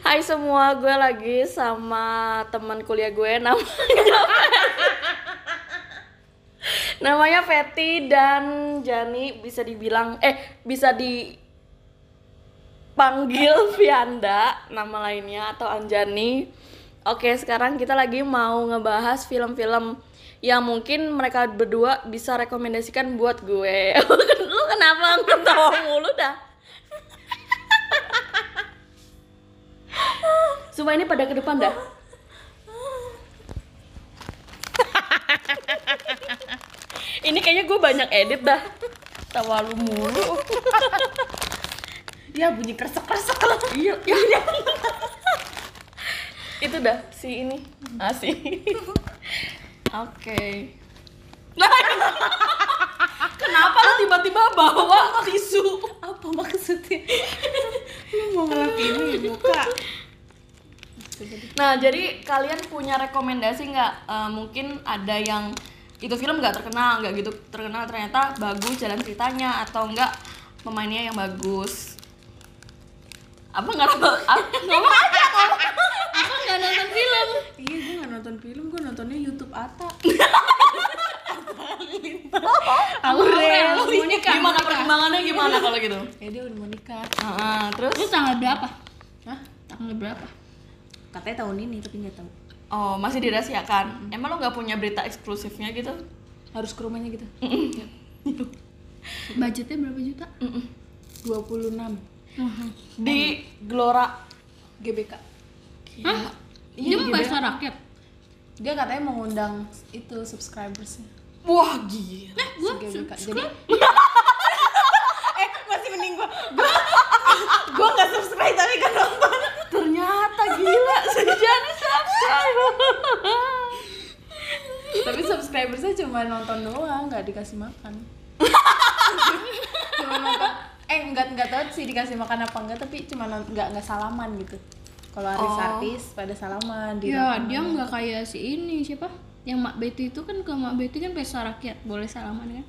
Hai semua, gue lagi sama teman kuliah gue namanya namanya Fetty dan Jani bisa dibilang eh bisa dipanggil Vianda nama lainnya atau Anjani. Oke, sekarang kita lagi mau ngebahas film-film yang mungkin mereka berdua bisa rekomendasikan buat gue. Lu kenapa ketawa mulu dah? Semua ini pada ke depan dah. ini kayaknya gue banyak edit dah. Tawa lu mulu. Ya bunyi kresek-kresek iya, iya. Itu dah si ini. Asih. Oke. Nah, kenapa lu tiba-tiba bawa tisu? Apa maksudnya? Lu mau ngelakuin ini muka? Nah, jadi kalian punya rekomendasi nggak? Eh, mungkin ada yang itu film nggak terkenal, nggak gitu terkenal ternyata bagus jalan ceritanya atau enggak pemainnya yang bagus. Apa nggak nonton? ah, Ngomong aja ngomong. Apa nggak nonton film? Iya gue gak nonton film, gue nontonnya Youtube Ata Aurel. Mau nikah, Gimana perkembangannya gimana kalau gitu? Ya dia udah mau nikah Heeh, terus? Terus tanggal berapa? Hah? Tanggal berapa? Katanya tahun ini tapi gak tahu Oh, masih dirahasiakan. Emang lo nggak punya berita eksklusifnya gitu? Harus ke rumahnya gitu Budgetnya berapa juta? Mm-mm. 26 Di Gelora. GBK Hah? Iya, Dia mau pesta rakyat? Dia katanya mau ngundang itu subscribersnya Wah, gila. Eh, gua GBK subscribe. Jadi Eh masih mending gue Gue gak subscribe tapi gak nonton Ternyata gila sejati subscribe. Tapi subscribersnya cuma nonton doang, nggak dikasih makan. cuma nonton, eh nggak nggak tahu sih dikasih makan apa enggak, tapi cuma nggak nggak salaman gitu. Kalau artis-artis pada salaman di Ya, dia nggak kayak si ini siapa? Yang Mak Betty itu kan ke Mak Betty kan pesta rakyat, boleh salaman kan?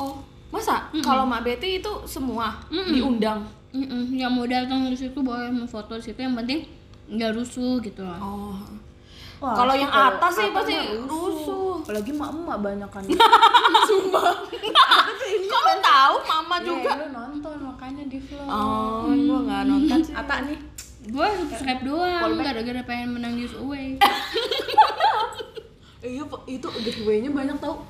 Oh, masa kalau Mak Betty itu semua Mm-mm. diundang? Mm-mm, yang mau datang di situ boleh foto di situ yang penting nggak rusuh gitu loh. Oh. Wah, Kalau yang atas sih pasti mah rusuh. Apalagi mak-mak banyak kan. Kok lo tahu mama juga? Iya, lu nonton makanya di vlog. Oh, gua nggak nonton sih. Ata nih. Gue subscribe doang, gara-gara pengen menang giveaway. Iya, itu giveaway-nya banyak tau.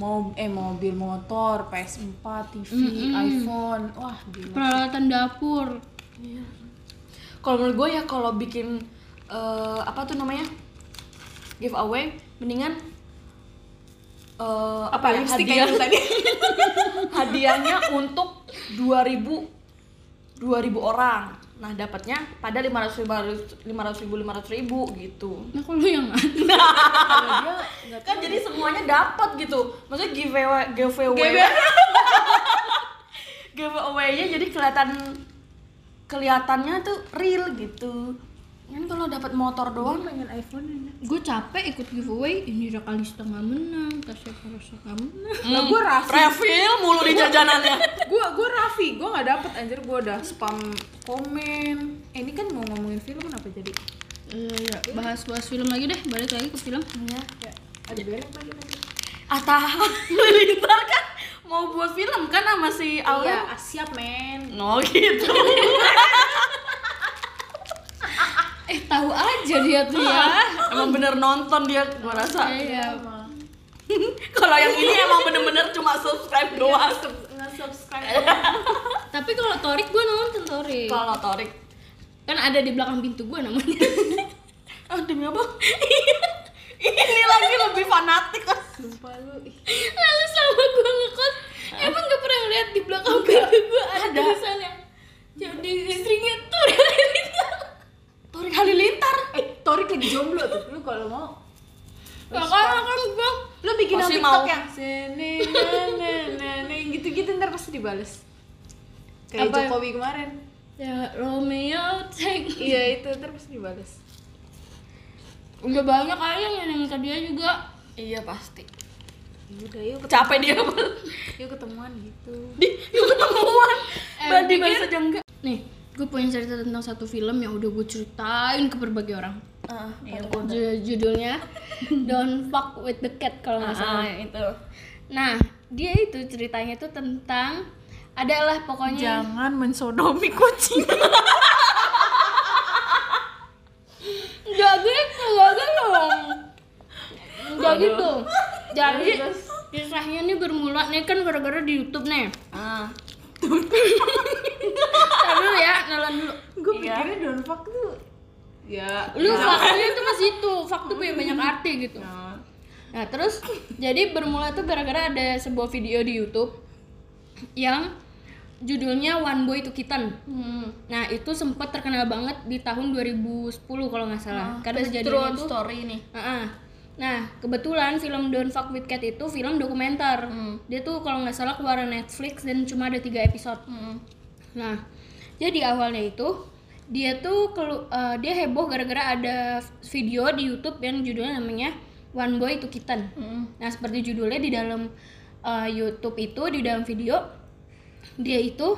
Mau eh mobil, motor, PS4, TV, iPhone. Wah, gila. Peralatan dapur. Kalau menurut gue ya kalau bikin eh, apa tuh namanya giveaway, mendingan eh, apa ya Lipstick hadiah tadi. hadiahnya untuk 2000 2000 orang. Nah, dapatnya pada 500 500 ribu 500 ribu gitu. Nah kalau yang ada dia Kan jadi semuanya dapat gitu. Maksudnya giveaway giveaway. Giveaway. giveaway-nya jadi kelihatan kelihatannya tuh real gitu. Kan kalau dapat motor doang pengen iPhone ini. gue capek ikut giveaway ini kali setengah menang tasnya Parosa nggak menang Lah gue Raffi. refill mulu di jajanannya. gue gue Raffi gue nggak dapet anjir gue udah spam komen eh, ini kan mau ngomongin film kenapa jadi Iya, iya. bahas bahas film lagi deh balik lagi ke film Iya. ya ada belek lagi lagi Ata Halilintar kan mau buat film kan sama si Aurel. iya siap men No gitu. eh tahu aja dia tuh ya. Emang bener nonton dia gua rasa. iya Emang. Kalau yang ini emang bener-bener cuma subscribe doang. nggak subscribe tapi kalau Torik gue nonton Torik Kalau Torik kan ada di belakang pintu gue namanya. Ah, demi apa? ini lagi lebih fanatik. Sumpah lu lalu sama gue ngekos. Emang gak pernah lihat di belakang pintu gue ada Ada. tulisannya. Jadi istrinya Torik Torik Halilintar. eh Torik lagi jomblo tuh lu kalau mau makanya kan gue lu bikin Pasti TikTok mau. yang sini yang gitu-gitu ntar pasti dibales kayak Apa? Jokowi kemarin ya Romeo take iya itu ntar pasti dibales udah banyak kali yang minta dia juga Iya pasti. udah yuk ketemu, Capek dia. yuk ketemuan gitu Di, yuk ketemuan. Eh, pikir- bahasa nih gue punya cerita tentang satu film yang udah gue ceritain ke berbagai orang Ah, Iya, Ju- judulnya Don't Fuck with the Cat kalau nggak salah ah, itu. nah dia itu ceritanya itu tentang adalah pokoknya Jangan mensodomi kucing. Gak gitu, gak gitu. Gak gitu. Jadi kisahnya nih bermula nih kan gara-gara di YouTube nih. Ah, Ntar dulu ya, nelan dulu. Gue Iya. pikirnya don't fuck tuh. Ya. Lu faktanya tuh masih itu, fak tuh punya banyak arti gitu. Nah, Nah terus jadi bermula tuh gara-gara ada sebuah video di YouTube yang judulnya One Boy to Kitten. hmm. Nah itu sempat terkenal banget di tahun 2010 kalau nggak salah. Karena Based kejadiannya true itu story nih. Heeh. Nah, kebetulan film Don't Fuck With Cat itu film dokumenter. Hmm. Dia tuh kalau nggak salah keluar Netflix dan cuma ada tiga episode. Hmm. Nah, jadi awalnya itu dia tuh kelu- eh, dia heboh gara-gara ada video di YouTube yang judulnya namanya One Boy to Kitten. Hmm. Nah, seperti judulnya di dalam eh, YouTube itu di dalam video dia itu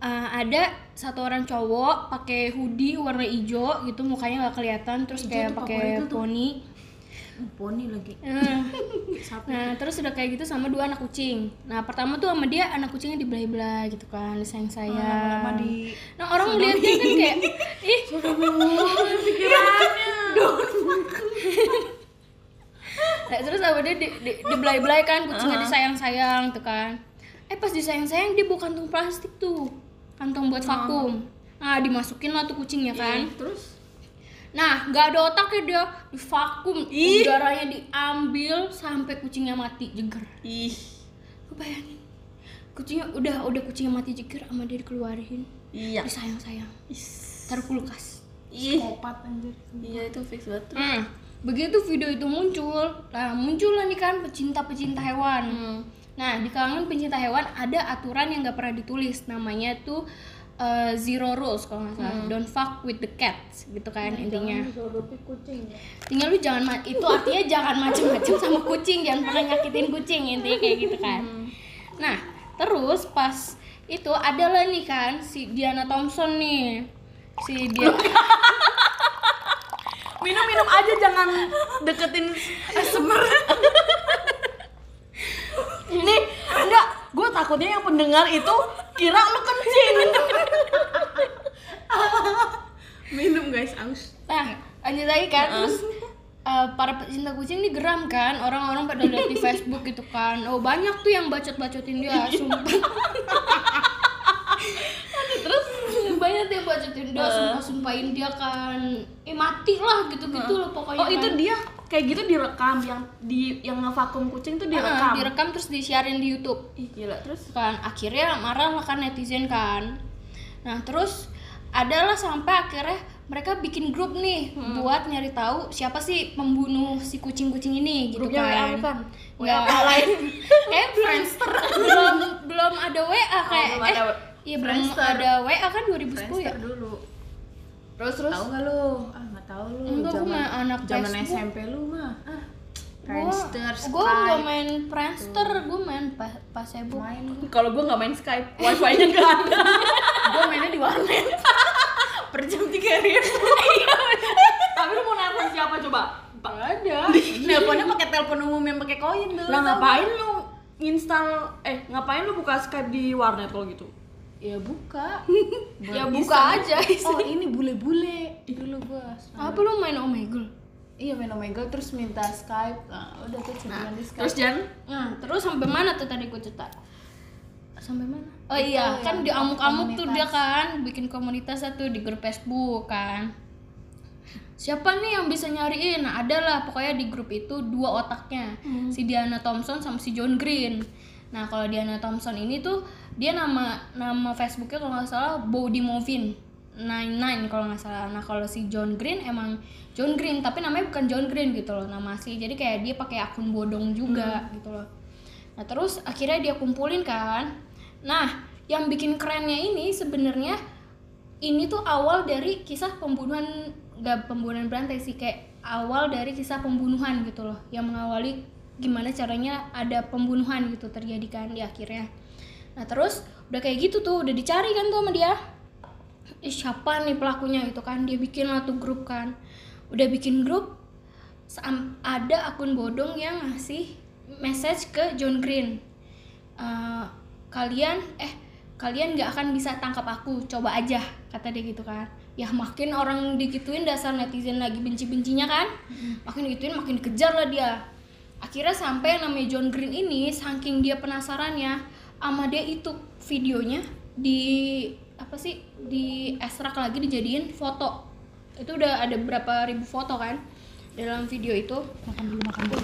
eh, ada satu orang cowok pakai hoodie warna hijau gitu mukanya nggak kelihatan terus kayak pakai poni poni lagi. Nah, nah, terus udah kayak gitu sama dua anak kucing. Nah, pertama tuh sama dia anak kucingnya dibelai-belai gitu kan, disayang-sayang. Lama-lama di Nah, orang ngeliatnya kan kayak ih, Nah, terus sama dia di, di, dibelai-belai kan, kucingnya disayang-sayang tuh kan. Eh pas disayang-sayang dia bawa kantong plastik tuh. Kantong buat vakum. Nah, dimasukin lah tuh kucingnya kan. Terus? Nah, nggak ada otaknya dia di vakum, udaranya diambil sampai kucingnya mati jeger. Ih. Lu bayangin, kucingnya udah udah kucingnya mati jeger sama dia dikeluarin, Iya. disayang-sayang, taruh kulkas. Ih. kopat anjir. Iya itu fix banget. Hmm. Begitu video itu muncul, nah muncul lah nih kan pecinta-pecinta hewan. Hmm. Nah, di kalangan pencinta hewan ada aturan yang nggak pernah ditulis, namanya tuh uh, zero rules kalau nggak salah. Don't fuck with the cats, gitu kan intinya. Intinya lu jangan ma- itu artinya jangan macem-macem sama kucing, jangan pernah nyakitin kucing intinya kayak gitu kan. Nah, terus pas itu adalah nih kan si Diana Thompson nih. Si dia Minum-minum aja jangan deketin ASMR. Ini gue takutnya yang pendengar itu kira lu kencing. Minum guys, aus. Nah, lanjut lagi kan terus eh, para pecinta kucing ini geram kan orang-orang pada lihat di Facebook gitu kan oh banyak tuh yang bacot-bacotin dia sumpah terus tuh yang bacotin dia sumpah sumpahin dia kan. Eh mati lah gitu-gitu loh pokoknya Oh itu kan. dia kayak gitu direkam yang di yang ngevakum kucing tuh Ah, direkam. direkam terus disiarin di YouTube. Ih gila terus. kan akhirnya marah lah kan netizen kan. Nah terus adalah sampai akhirnya mereka bikin grup nih buat nyari tahu siapa sih pembunuh si kucing-kucing ini gitu Grupnya WA kan. bukan? Nggak, lain. eh belum belum belum ada WA kayak belum eh ada iya belum ada WA kan 2010 ya Friendster dulu. Terus terus. Tahu nggak lu? Ah, nggak tahu lu. Enggak, gua mah anak zaman Facebook. SMP lu mah. Ah. gua Friendster, gua nggak Skype. main Friendster gua main pas Facebook Main. Kalau gue nggak main Skype, wifi-nya nggak ada. gue mainnya di warnet. per jam tiga ribu. Tapi lu mau nelfon siapa coba? Nggak ada. Nelponnya pakai telepon umum yang pakai koin dulu. Lah ngapain lu install eh ngapain lu buka Skype di warnet kalau gitu? Ya buka. ya buka aja Oh ini bule-bule dulu gua. apa lu main Omegle Iya main Omegle terus minta Skype. Nah, udah tuh chattingan di Skype. Terus Jan, Nah, terus sampai mana tuh tadi gue cerita? Sampai mana? Oh iya, Itu kan di amuk-amuk tuh komunitas. dia kan bikin komunitas satu di grup Facebook kan. Siapa nih yang bisa nyariin? Nah, ada lah pokoknya di grup itu dua otaknya. Si Diana Thompson sama si John Green. Nah, kalau Diana Thompson ini tuh dia nama nama Facebooknya kalau nggak salah Body Movin 99 kalau nggak salah. Nah, kalau si John Green emang John Green tapi namanya bukan John Green gitu loh nama asli. Jadi kayak dia pakai akun bodong juga gitu loh. Nah terus akhirnya dia kumpulin kan. Nah yang bikin kerennya ini sebenarnya ini tuh awal dari kisah pembunuhan gak pembunuhan berantai sih kayak awal dari kisah pembunuhan gitu loh yang mengawali gimana caranya ada pembunuhan gitu terjadi kan di akhirnya. Nah terus udah kayak gitu tuh udah dicari kan tuh sama dia. "Ih, siapa nih pelakunya gitu kan? Dia bikin lah tuh grup kan. Udah bikin grup ada akun bodong yang ngasih message ke John Green. Eh, kalian eh kalian nggak akan bisa tangkap aku coba aja kata dia gitu kan. Ya makin orang digituin dasar netizen lagi benci-bencinya kan makin digituin makin dikejar lah dia akhirnya sampai yang namanya John Green ini saking dia penasarannya sama dia itu videonya di apa sih di ekstrak lagi dijadiin foto. Itu udah ada berapa ribu foto kan dalam video itu. Makan dulu makan dulu.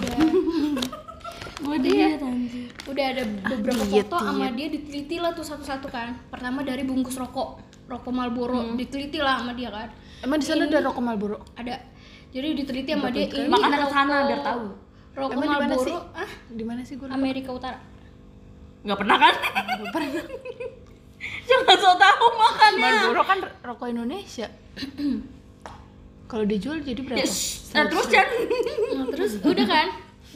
Udah. Diet anjir udah ada beberapa diet, foto sama dia diteliti lah tuh satu-satu kan. Pertama dari bungkus rokok rokok Marlboro diteliti lah sama dia kan. Emang di sana ada rokok Marlboro? Ada. Jadi diteliti sama dia ini Makanya ke sana biar tahu. Rokok emang di mana sih? Marlboro ah di mana sih gue Amerika Utara. Nggak pernah kan? Jangan so tahu makannya. Marlboro kan rokok Indonesia. Kalau dijual jadi berapa? Yes. Nah, terus Jan Nah, terus? Udah kan?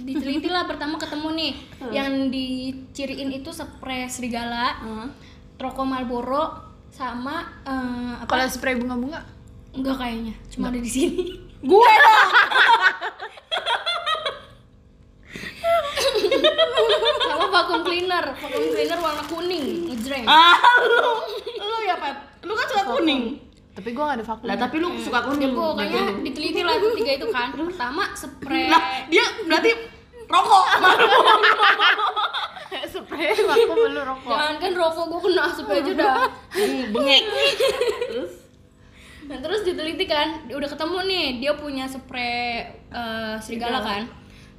Diteliti lah pertama ketemu nih. Yang diciriin itu spray serigala rokok Marlboro sama eh, apa? Kalau spray bunga-bunga? Enggak kayaknya. Cuma ada di sini. Gue dong sama vacuum cleaner. Vacuum cleaner warna kuning. Ngejreng. Ah lu. Lu ya Pep lu kan suka kuning. Tapi gue gak ada vakum lah tapi lu suka ya kuning pokoknya diteliti lah tiga itu kan. Pertama spray. Lah dia berarti rokok. Spray vakum lu rokok. Jangan kan rokok gue kena spray aja dah. Bengek. Terus? Nah terus diteliti kan, udah ketemu nih dia punya spray eh, serigala. kan.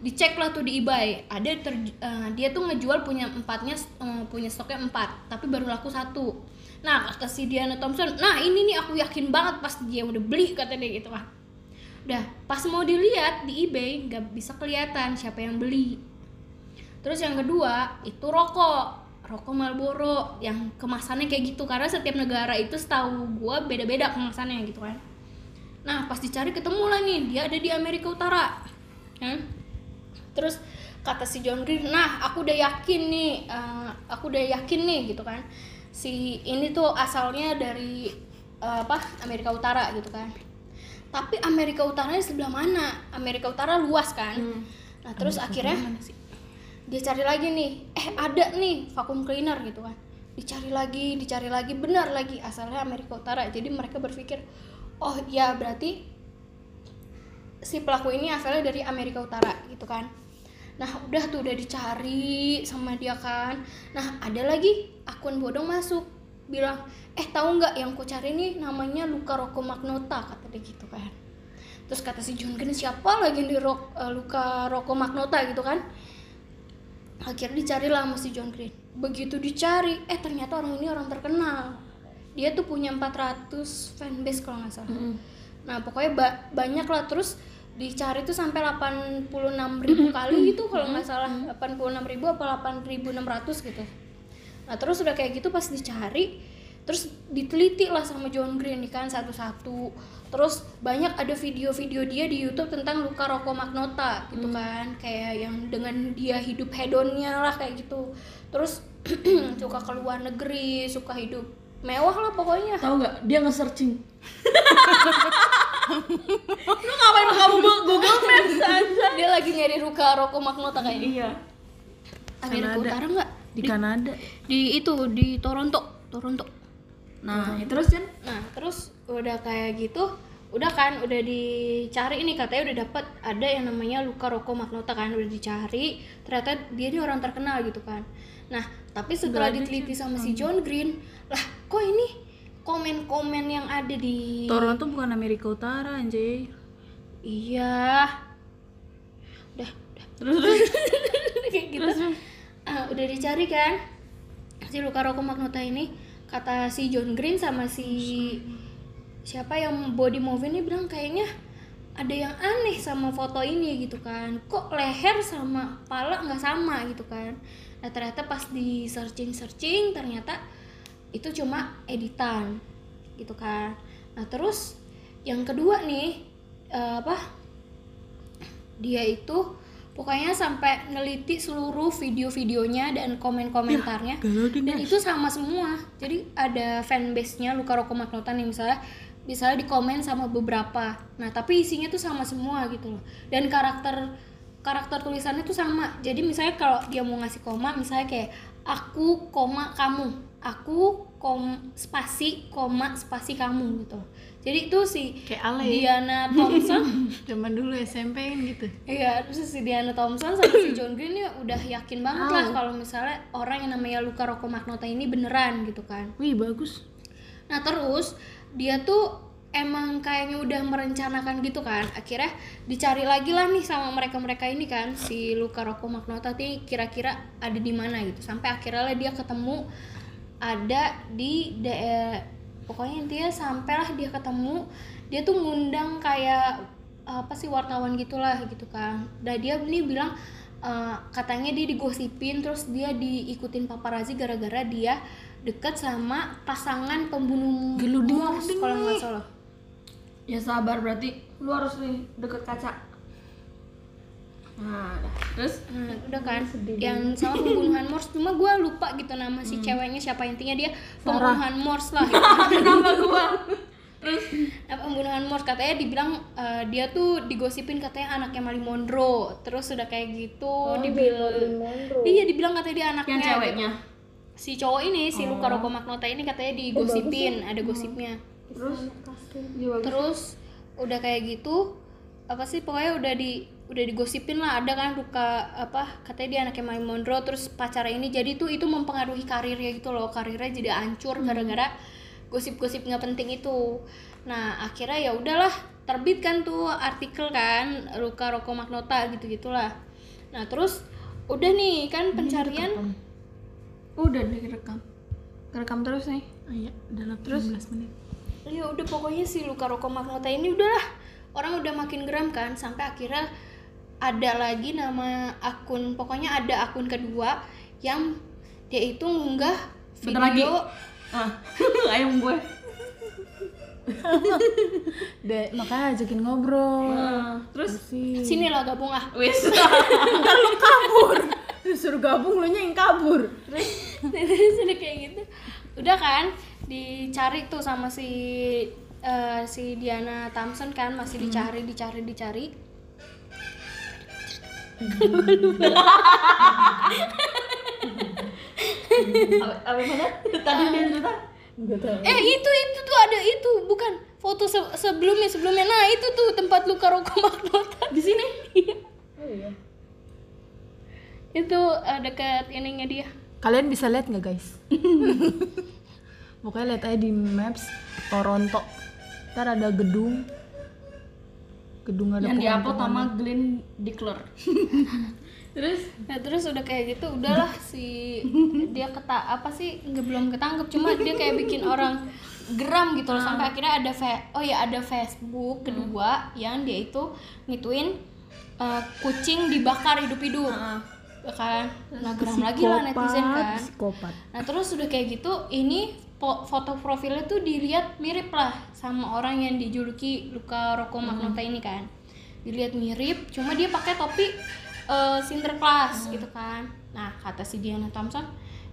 Dicek lah tuh di eBay, ada ter- eh, dia tuh ngejual punya empatnya eh, punya stoknya empat, tapi baru laku satu. Nah kata si Diana Thompson, nah ini nih aku yakin banget pas dia udah beli kata dia gitu kan. Udah pas mau dilihat di eBay nggak bisa kelihatan siapa yang beli. Terus yang kedua itu rokok, rokok Marlboro yang kemasannya kayak gitu karena setiap negara itu setahu gua beda-beda kemasannya gitu kan. Nah pas dicari ketemu lah nih dia ada di Amerika Utara, kan? Terus kata si John Green, nah aku udah yakin nih, eh, aku udah yakin nih gitu kan. Si ini tuh asalnya dari eh, apa Amerika Utara gitu kan. Tapi Amerika Utara sebelah mana? Amerika Utara luas kan. Nah terus akhirnya dia cari lagi nih eh ada nih vacuum cleaner gitu kan dicari lagi dicari lagi benar lagi asalnya Amerika Utara jadi mereka berpikir oh ya berarti si pelaku ini asalnya dari Amerika Utara gitu kan nah udah tuh udah dicari sama dia kan. Nah ada lagi akun bodong masuk bilang eh tahu nggak yang ku cari nih namanya Luka Rocco Magnota kata dia gitu kan. Terus kata si John Green siapa lagi yang di Ro- eh, Luka Rocco Magnota? gitu kan. Akhirnya dicari lah sama si John Green. Begitu dicari eh ternyata orang ini orang terkenal. Dia tuh punya 400 fanbase kalau nggak salah. Nah pokoknya ba- banyak lah terus dicari tuh sampai 86 ribu kali gitu kalau nggak salah. 86 ribu apa 8600 gitu. Nah terus udah kayak gitu pas dicari terus diteliti lah sama John Green nih kan satu-satu. Terus banyak ada video-video dia di YouTube tentang luka Rocco Magnota gitu kan kayak yang dengan dia hidup hedonnya lah kayak gitu. Terus suka ke luar negeri suka hidup mewah lah pokoknya. Tahu nggak? Dia nge-searching lu ngapain buka Google Google Maps aja dia lagi nyari luka Rocco Magnota kayaknya. Iya. Amerika Kanada. Utara nggak? Di Kanada. Di itu di Toronto. Toronto. Nah terus Jan Nah, terus udah kayak gitu, udah kan udah dicari ini katanya udah dapet. Ada yang namanya Luka Rocco Magnota kan udah dicari, ternyata dia ini orang terkenal gitu kan. Nah, tapi setelah diteliti sama si John Green, lah kok ini komen-komen yang ada di Toronto bukan Amerika Utara anjay Iya. Udah, udah. Terus kayak gitu. Ah, udah dicari kan si Luka Rocco Magnota ini kata si John Green sama si siapa yang body movie ini bilang kayaknya ada yang aneh sama foto ini gitu kan kok leher sama pala nggak sama gitu kan nah ternyata pas di searching searching ternyata itu cuma editan gitu kan. Nah terus yang kedua nih eh, apa dia itu pokoknya sampai neliti seluruh video-videonya dan komen-komentarnya. Dan itu sama semua. Jadi ada fanbase-nya Luka Roko Magnotta nih misalnya misalnya di komen sama beberapa. Nah tapi isinya tuh sama semua gitu loh. Dan karakter karakter tulisannya tuh sama. Jadi misalnya kalau dia mau ngasih koma misalnya kayak aku koma kamu aku kom spasi koma spasi kamu gitu jadi itu si Kayak Ale. Diana Thompson Zaman dulu SMP kan gitu. Iya, terus si Diana Thompson sama si John Green ini udah yakin banget lah kalau misalnya orang yang namanya Luka Rocco Magnotta ini beneran gitu kan. Wih, bagus. Nah terus dia tuh emang kayaknya udah merencanakan gitu kan. Akhirnya dicari lagi lah nih sama mereka-mereka ini kan si Luka Rocco Magnotta nih kira-kira ada di mana gitu. Sampai akhirnya lah dia ketemu ada di daerah pokoknya intinya sampailah dia ketemu dia tuh ngundang kayak apa sih wartawan gitulah gitu kan. Dan dia ini bilang eh, katanya dia digosipin terus dia diikutin paparazzi gara-gara dia deket sama pasangan pembunuh Geluding kalau nggak salah. Ya sabar berarti lu harus nih deket kaca. Nah, terus Nah, udah kan? yang sama pembunuhan Morse cuma gue lupa gitu nama si ceweknya siapa. Intinya dia pembunuhan Morse lah. Gitu. kenapa gua? Terus? Nah, pembunuhan Morse katanya dibilang eh, dia tuh digosipin katanya anaknya Marilyn Monroe terus udah kayak gitu dibilang iya dibilang katanya dia anaknya. Yang gitu. ceweknya. si cowok ini si Luka Rocco Magnotta ini katanya digosipin ada gosipnya. Terus? Terus udah kayak gitu apa sih pokoknya udah di udah digosipin lah ada kan Luka apa katanya dia anaknya Marilyn Monroe terus pacarnya ini jadi tuh itu mempengaruhi karirnya gitu loh karirnya jadi hancur gara-gara gosip-gosip nggak penting itu nah akhirnya ya udahlah terbit kan tuh artikel kan Luka Rocco Magnotta gitu gitulah nah terus udah nih kan pencarian udah direkam. Rekam terus nih. Ah, iya, dalam terus 15 menit. ya udah pokoknya si Luka Rocco Magnotta ini udahlah orang udah makin geram kan sampai akhirnya ada lagi nama akun pokoknya ada akun kedua yang dia itu ngunggah Bentar lagi. video Ah, ayam gue. De, makanya ajakin ngobrol. Ah, terus Sih. sini lah gabung ah wis. Ntar lu kabur. Disuruh gabung lu nya yang kabur. terus udah kayak gitu udah kan dicari tuh sama si eh, si Diana Thompson kan masih dicari dicari dicari Apa mana? Tadi dia cerita. Eh itu itu tuh ada itu bukan foto se- sebelumnya sebelumnya nah itu tuh tempat Luka Rocco Magnotta Di sini. Iya. Oh iya. itu eh, dekat ininya dia Kalian bisa lihat nggak guys? Pokoknya lihat aja di maps Toronto. Ntar ada gedung. Gedung ada Yang pohon diupload pohon. sama Glenn Dickler. terus? Nah terus udah kayak gitu udahlah si dia keta apa sih nggak belum ketangkep cuma dia kayak bikin orang geram gitu loh sampai akhirnya ada fe oh ya ada Facebook kedua yang dia itu ngituin eh, kucing dibakar hidup-hidup Ya kan? Nah geram lagi lah netizen kan. Psikopat. Nah terus udah kayak gitu, ini foto profilnya tuh dilihat mirip lah sama orang yang dijuluki Luka Rocco Magnotta ini kan. Dilihat mirip, cuma dia pakai topi eh, Sinterklas gitu kan. Nah kata si Diana Thompson,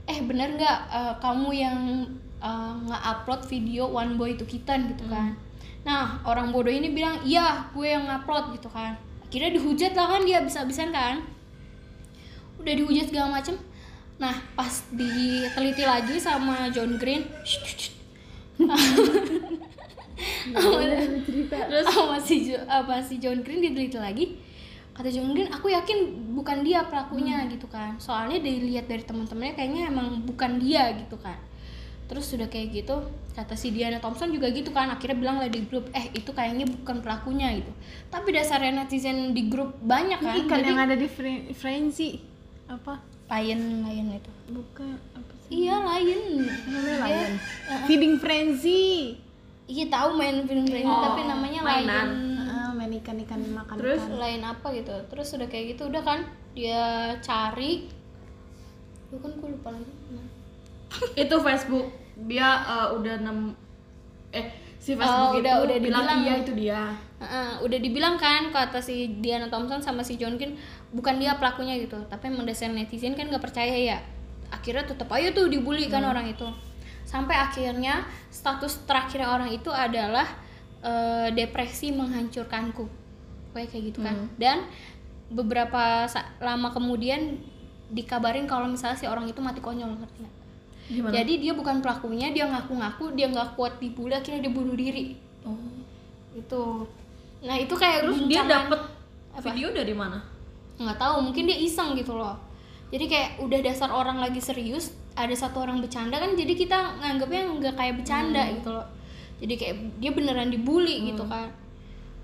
eh bener nggak eh, kamu yang eh, nge-upload video One Boy to Kitten gitu kan. Nah orang bodoh ini bilang, iya gue yang ngupload gitu kan. Akhirnya dihujat lah kan dia bisa-bisan kan udah dihujat segala macem nah pas diteliti lagi sama John Green terus sama si apa si John Green diteliti lagi. Kata John Green aku yakin bukan dia pelakunya gitu kan. Soalnya dilihat dari teman-temannya kayaknya emang bukan dia gitu kan. Terus sudah kayak gitu kata si Diana Thompson juga gitu kan. Akhirnya bilang lah di grup eh itu kayaknya bukan pelakunya gitu. Tapi dasarnya netizen di grup banyak kan. Ikan Jadi- yang ada di Fre- Frenzy apa? Lion lion itu Bukan apa sih? iya lion Namanya Lion. Feeding Frenzy. iya tahu main film Frenzy Oh, tapi namanya mainan. lion Ah, main ikan-ikan makan Terus? ikan. lain apa gitu terus udah kayak gitu udah kan dia cari lu kan gue lupa lagi itu Facebook dia eh, udah nem eh si Facebook Oh, itu udah- udah bilang dibilang. iya itu dia Heeh, udah dibilang kan kata si Diana Thompson sama si John Green bukan dia pelakunya gitu tapi emang dasar netizen kan nggak percaya ya. Akhirnya tetap aja tuh dibully kan orang itu. Sampai akhirnya status terakhirnya orang itu adalah eh, depresi menghancurkanku. Kayak kayak gitu kan. Dan beberapa lama kemudian dikabarin kalau misalnya si orang itu mati konyol ngerti nggak? gimana? Jadi dia bukan pelakunya dia ngaku-ngaku dia nggak kuat dibully akhirnya dia bunuh diri. Oh. itu. Nah itu kayak terus dia dapet Apa? video dari mana nggak tahu mungkin dia iseng gitu loh. Jadi kayak udah dasar orang lagi serius ada satu orang bercanda kan jadi kita nganggapnya nggak kayak bercanda gitu loh. Jadi kayak dia beneran dibully gitu kan.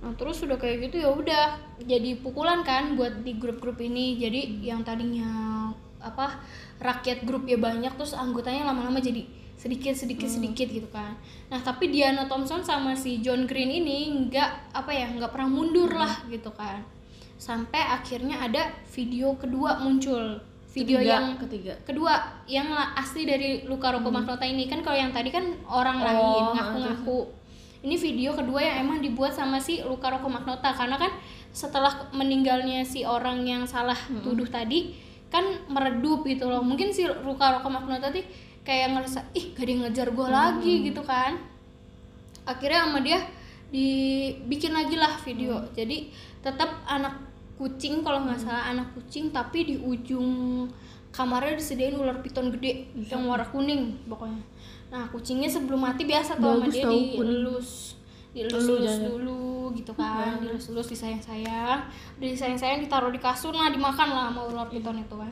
Nah terus udah kayak gitu ya udah jadi pukulan kan buat di grup-grup ini. Jadi yang tadinya apa rakyat grup ya banyak terus anggotanya lama-lama jadi sedikit sedikit sedikit gitu kan. Nah tapi Diana Thompson sama si John Green ini nggak apa ya nggak pernah mundur lah gitu kan sampai akhirnya ada video kedua muncul. Video Ketiga, yang ketiga. kedua yang asli dari Luka Rocco Magnota ini. Kan kalau yang tadi kan orang Oh, lain ah, ngaku-ngaku ini video kedua yang emang dibuat sama si Luka Rocco Magnota. Karena kan setelah meninggalnya si orang yang salah tuduh tadi kan meredup gitu loh. Mungkin si Luka Rocco Magnota tadi kayak ngerasa ih gak ada yang ngejar gue lagi gitu kan. Akhirnya sama dia dibikin lagi lah video. Jadi tetap anak kucing kalau nggak salah anak kucing tapi di ujung kamarnya disediain ular piton gede yang warna kuning pokoknya. Nah kucingnya sebelum mati biasa tuh sama dia dielus dielus dulu gitu kan dielus elus disayang sayang disayang sayang ditaruh di kasur nah dimakan lah sama ular piton itu kan.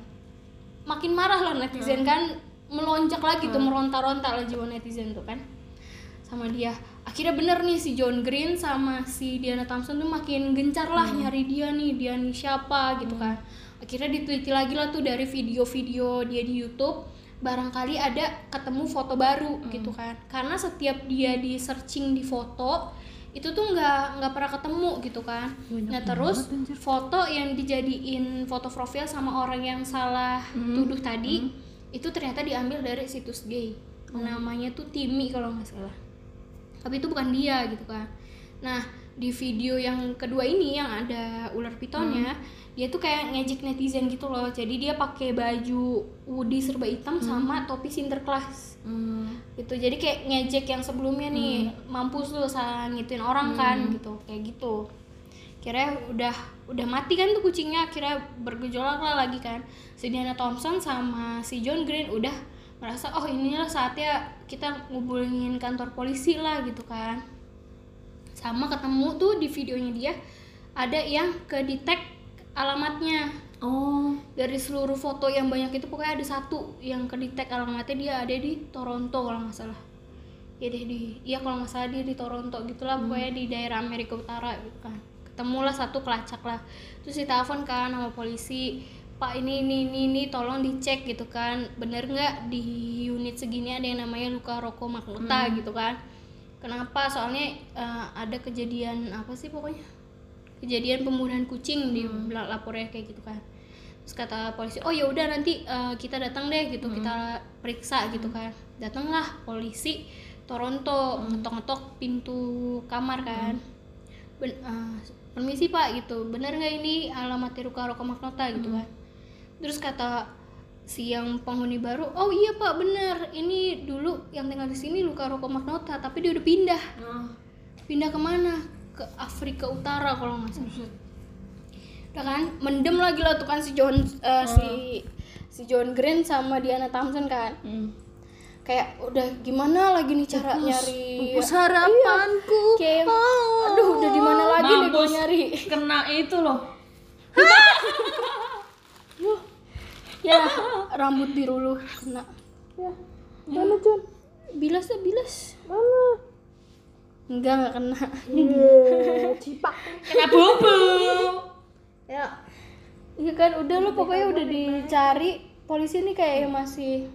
Makin marah lah netizen kan melonjak lagi tuh meronta-ronta lah jiwa netizen tuh kan sama dia akhirnya bener nih si John Green sama si Diana Thompson tuh makin gencar lah nyari dia nih dia nih siapa gitu kan. Akhirnya diteliti lagi lah tuh dari video-video dia di YouTube barangkali ada ketemu foto baru gitu kan. Karena setiap dia di searching di foto itu tuh nggak nggak pernah ketemu gitu kan. Nah terus foto yang dijadiin foto profil sama orang yang salah tuduh tadi itu ternyata diambil dari situs gay. Namanya tuh Timmy kalau nggak salah tapi itu bukan dia gitu kan. Nah di video yang kedua ini yang ada ular pitonnya dia tuh kayak ngejek netizen gitu loh. Jadi dia pakai baju hoodie serba hitam sama topi sinterklas Hmm. gitu. Jadi kayak ngejek yang sebelumnya nih mampus lu salah ngituin orang kan gitu. Kayak gitu. Kira udah udah mati kan tuh kucingnya akhirnya bergejolak lah lagi kan. Si Diana Thompson sama si John Green udah merasa oh inilah saatnya kita ngubungin kantor polisi lah gitu kan. Sama ketemu tuh di videonya dia ada yang ke detect alamatnya. Oh. Dari seluruh foto yang banyak itu pokoknya ada satu yang ke detect alamatnya dia ada di Toronto kalau nggak salah. Ya deh di iya kalau nggak salah dia di Toronto gitulah pokoknya di daerah Amerika Utara gitu kan. Ketemulah satu kelacak lah. Terus ditelepon kan sama polisi pak ini ini ini, ini tolong dicek gitu kan. Bener nggak di unit segini ada yang namanya luka rokok magneta gitu kan? Kenapa? Soalnya eh, ada kejadian apa sih pokoknya? Kejadian pembunuhan kucing di bela- lapornya kayak gitu kan. Terus kata polisi oh ya udah nanti eh, kita datang deh gitu. Kita periksa gitu kan. Datanglah polisi Toronto ngetok-ngetok pintu kamar kan. Ben- eh, permisi pak gitu. Bener nggak ini alamat Ruka Roko Magnota gitu kan terus kata si yang penghuni baru oh iya pak bener. Ini dulu yang tinggal di sini Luka Roko Magnota tapi dia udah pindah. Nah, pindah ke mana ke Afrika Utara kalau nggak salah. Udah kan? Mendem lagi lah tuh kan si John eh, si si John Green sama Diana Thompson kan? Hmm. kayak udah gimana lagi nih cara nyari pupus harapanku. kayak aduh udah di mana lagi nih gue Mampus. nyari? Kena itu loh ya rambut biru lu kena. Ya. Mana John bilas ya bilas. Mana? Enggak enggak kena. Kena bubu ya. Iya kan udah lo pokoknya udah dicari. Polisi ini kayak yang masih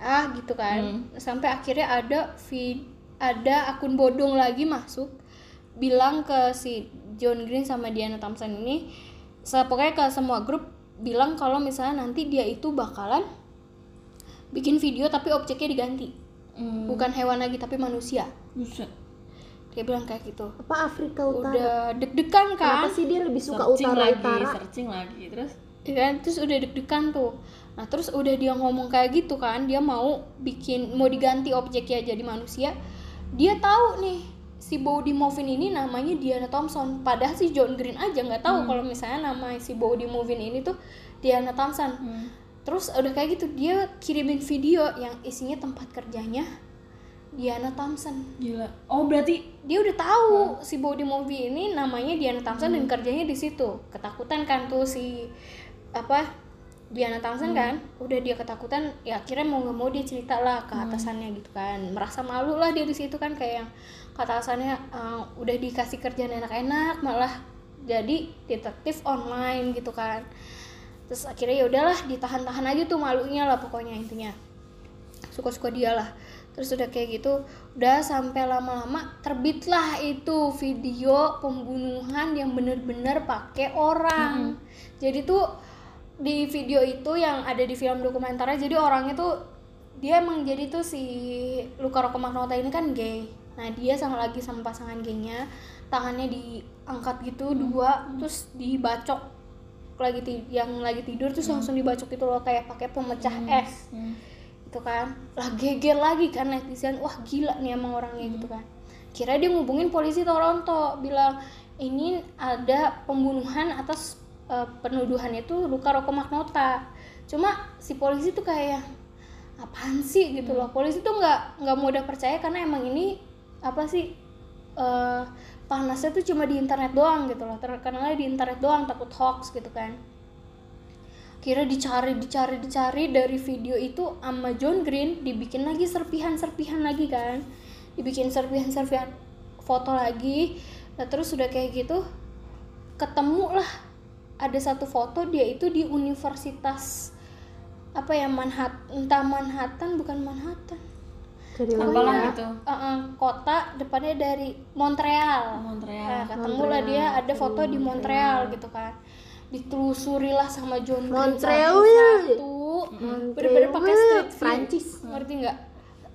ah gitu kan. Sampai akhirnya ada vid ada akun bodong lagi masuk bilang ke si John Green sama Diana Thompson ini. Pokoknya ke semua grup bilang kalau misalnya nanti dia itu bakalan bikin video tapi objeknya diganti. Hmm. bukan hewan lagi tapi manusia. Buset. Dia bilang kayak gitu. Apa Afrika Utara? Udah deg-degan kan? Kenapa sih dia lebih suka searching utara lagi utara? searching lagi terus? Ya kan? Terus udah deg-degan tuh. Nah terus udah dia ngomong kayak gitu kan dia mau bikin mau diganti objeknya jadi manusia dia tahu nih si Body Movin ini namanya Diana Thompson. Padahal si John Green aja nggak tahu kalau misalnya nama si Body Movin ini tuh Diana Thompson. Terus udah kayak gitu dia kirimin video yang isinya tempat kerjanya Diana Thompson. Gila. Oh berarti dia udah tahu si body movie ini namanya Diana Thompson dan kerjanya di situ. Ketakutan kan tuh si apa Diana Thompson kan? Udah dia ketakutan ya akhirnya mau nggak mau dia cerita lah ke atasannya gitu kan. Merasa malu lah dia di situ kan kayak yang ke atasannya "Eh, udah dikasih kerjaan enak-enak malah jadi detektif online gitu kan. Terus akhirnya ya udahlah ditahan-tahan aja tuh malunya lah pokoknya intinya. Suka-suka dia lah. Terus udah kayak gitu udah sampai lama-lama terbitlah itu video pembunuhan yang bener-bener pakai orang. Jadi tuh di video itu yang ada di film dokumenternya jadi orangnya tuh dia emang jadi tuh si Luka Rocco Magnota ini kan gay nah dia sama lagi sama pasangan gaynya tangannya diangkat gitu dua terus dibacok lagi ti- yang lagi tidur terus langsung dibacok itu loh kayak pakai pemecah es. Itu kan. Lah geger lagi kan netizen wah gila nih emang orangnya gitu kan. Kira dia ngubungin polisi Toronto bilang ini ada pembunuhan atas eh, penuduhan itu Luka Rocco Magnota. Cuma si polisi tuh kayak apaan sih? gitu loh. Polisi tuh nggak nggak mudah percaya karena emang ini apa sih eh, panasnya tuh cuma di internet doang gitu loh terkenalnya di internet doang takut hoax gitu kan. Kira dicari dicari dicari dari video itu sama John Green dibikin lagi serpihan-serpihan lagi kan. Dibikin serpihan-serpihan foto lagi. Nah terus udah kayak gitu ketemu lah ada satu foto dia itu di universitas apa ya Manhattan entah Manhattan bukan Manhattan dari apalah mana gitu. Eh, eh, kota depannya dari Montreal. Montreal. Nah, ketemu lah dia ada foto di Montreal. Gitu kan. Ditelusuri lah sama John Green Montreal. satu bener-bener pakai street view. Prancis. ngerti nggak?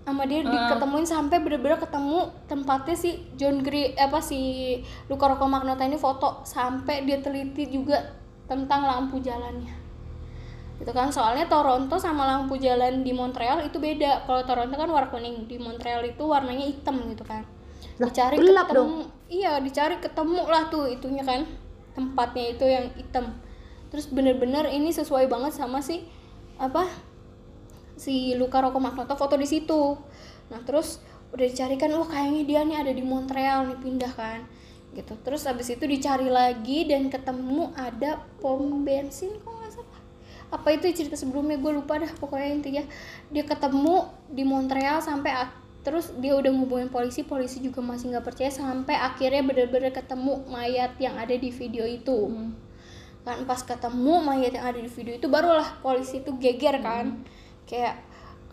Sama dia diketemuin sampai bener-bener ketemu tempatnya si John Green apa si Luka Rocco Magnota ini foto. Sampai dia teliti juga tentang lampu jalannya itu kan soalnya Toronto sama lampu jalan di Montreal itu beda. Kalau Toronto kan warna kuning di Montreal itu warnanya hitam gitu kan. Lah, dicari gelap ketemu iya dicari ketemu lah tuh itunya kan tempatnya itu yang hitam. Terus bener-bener ini sesuai banget sama si apa si Luka Rocco Magnota foto di situ. Nah terus udah dicarikan wah kayaknya dia nih ada di Montreal nih pindah kan. Gitu. Terus abis itu dicari lagi dan ketemu ada pom bensin kok apa itu cerita sebelumnya? Gue lupa dah pokoknya intinya. Dia ketemu di Montreal sampai terus dia udah ngubungin polisi polisi juga masih nggak percaya sampai akhirnya bener-bener ketemu mayat yang ada di video itu. Kan pas ketemu mayat yang ada di video itu barulah polisi itu geger kan. Kayak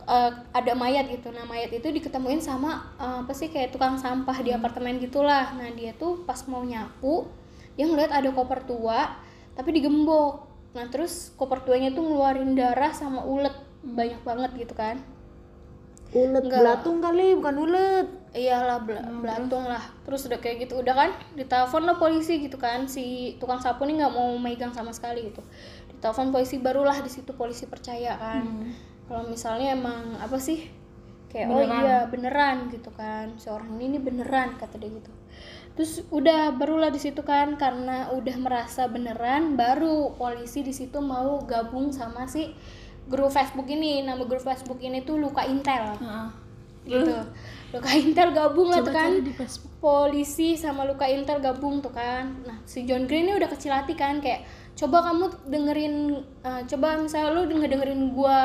eh, ada mayat gitu. Nah mayat itu diketemuin sama eh, apa sih kayak tukang sampah di apartemen gitulah. Nah dia tuh pas mau nyapu dia ngeliat ada koper tua tapi digembok nah terus koper tuanya tuh ngeluarin darah sama ulet. Banyak banget gitu kan. Ulet Enggak. belatung kali bukan ulet. Iyalah bela- belatung lah. Terus udah kayak gitu udah kan ditelepon lah polisi gitu kan. Si tukang sapu ini nggak mau megang sama sekali gitu. Ditelepon polisi barulah di situ polisi percaya kan kalau misalnya emang apa sih kayak oh iya beneran gitu kan. Seorang ini nih beneran kata dia gitu terus udah barulah di situ kan karena udah merasa beneran baru polisi di situ mau gabung sama si grup Facebook ini. Nama grup Facebook ini tuh luka intel. Heeh. gitu. Luka intel gabung lah tuh kan. polisi sama luka intel gabung tuh kan. Nah si John Green ini udah kecil hati kan kayak coba kamu dengerin eh, coba misalnya lu ngedengerin gua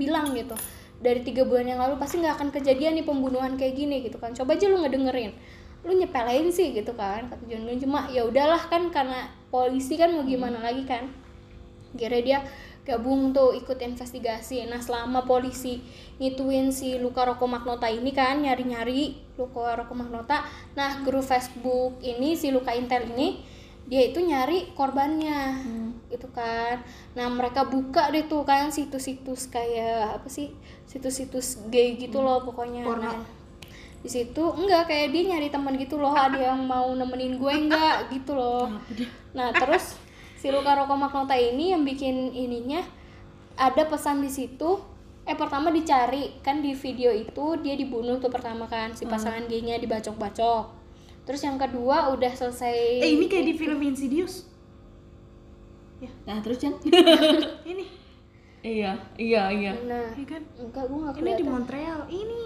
bilang gitu. Dari tiga bulan yang lalu pasti nggak akan kejadian nih pembunuhan kayak gini gitu kan. Coba aja lu ngedengerin lu nyepelein sih gitu kan kata John Green. Cuma ya udahlah kan karena polisi kan mau gimana lagi kan. Kira dia gabung tuh ikut investigasi. Nah selama polisi ngituin si Luka Rocco Magnota ini kan nyari-nyari Luka Rocco Magnota nah grup Facebook ini si Luka Intel ini dia itu nyari korbannya gitu kan. Nah mereka buka deh tuh kan situs-situs kayak apa sih situs-situs gay gitu loh pokoknya. Nah, di situ enggak kayak dia nyari teman gitu loh ada yang mau nemenin gue enggak gitu loh nah terus si Luka Roko Magnota ini yang bikin ininya ada pesan di situ eh pertama dicari kan di video itu dia dibunuh tuh pertama kan si pasangan gaynya dibacok-bacok terus yang kedua udah selesai Eh ini kayak di film Insidious. Nah, terus Chan? Ini, iya, iya, iya. nah iya kan? enggak gue nggak Ini di Montreal. Ini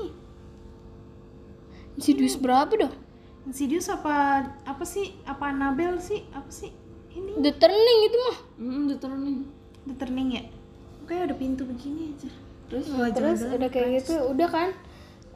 Insidious berapa dong Insidious apa apa sih? Apa Annabelle sih? Apa sih? Ini The Turning itu mah Hmm, The Turning. The Turning ya? Kayak ada pintu begini aja. Terus Wah, terus udah kayak gitu udah kan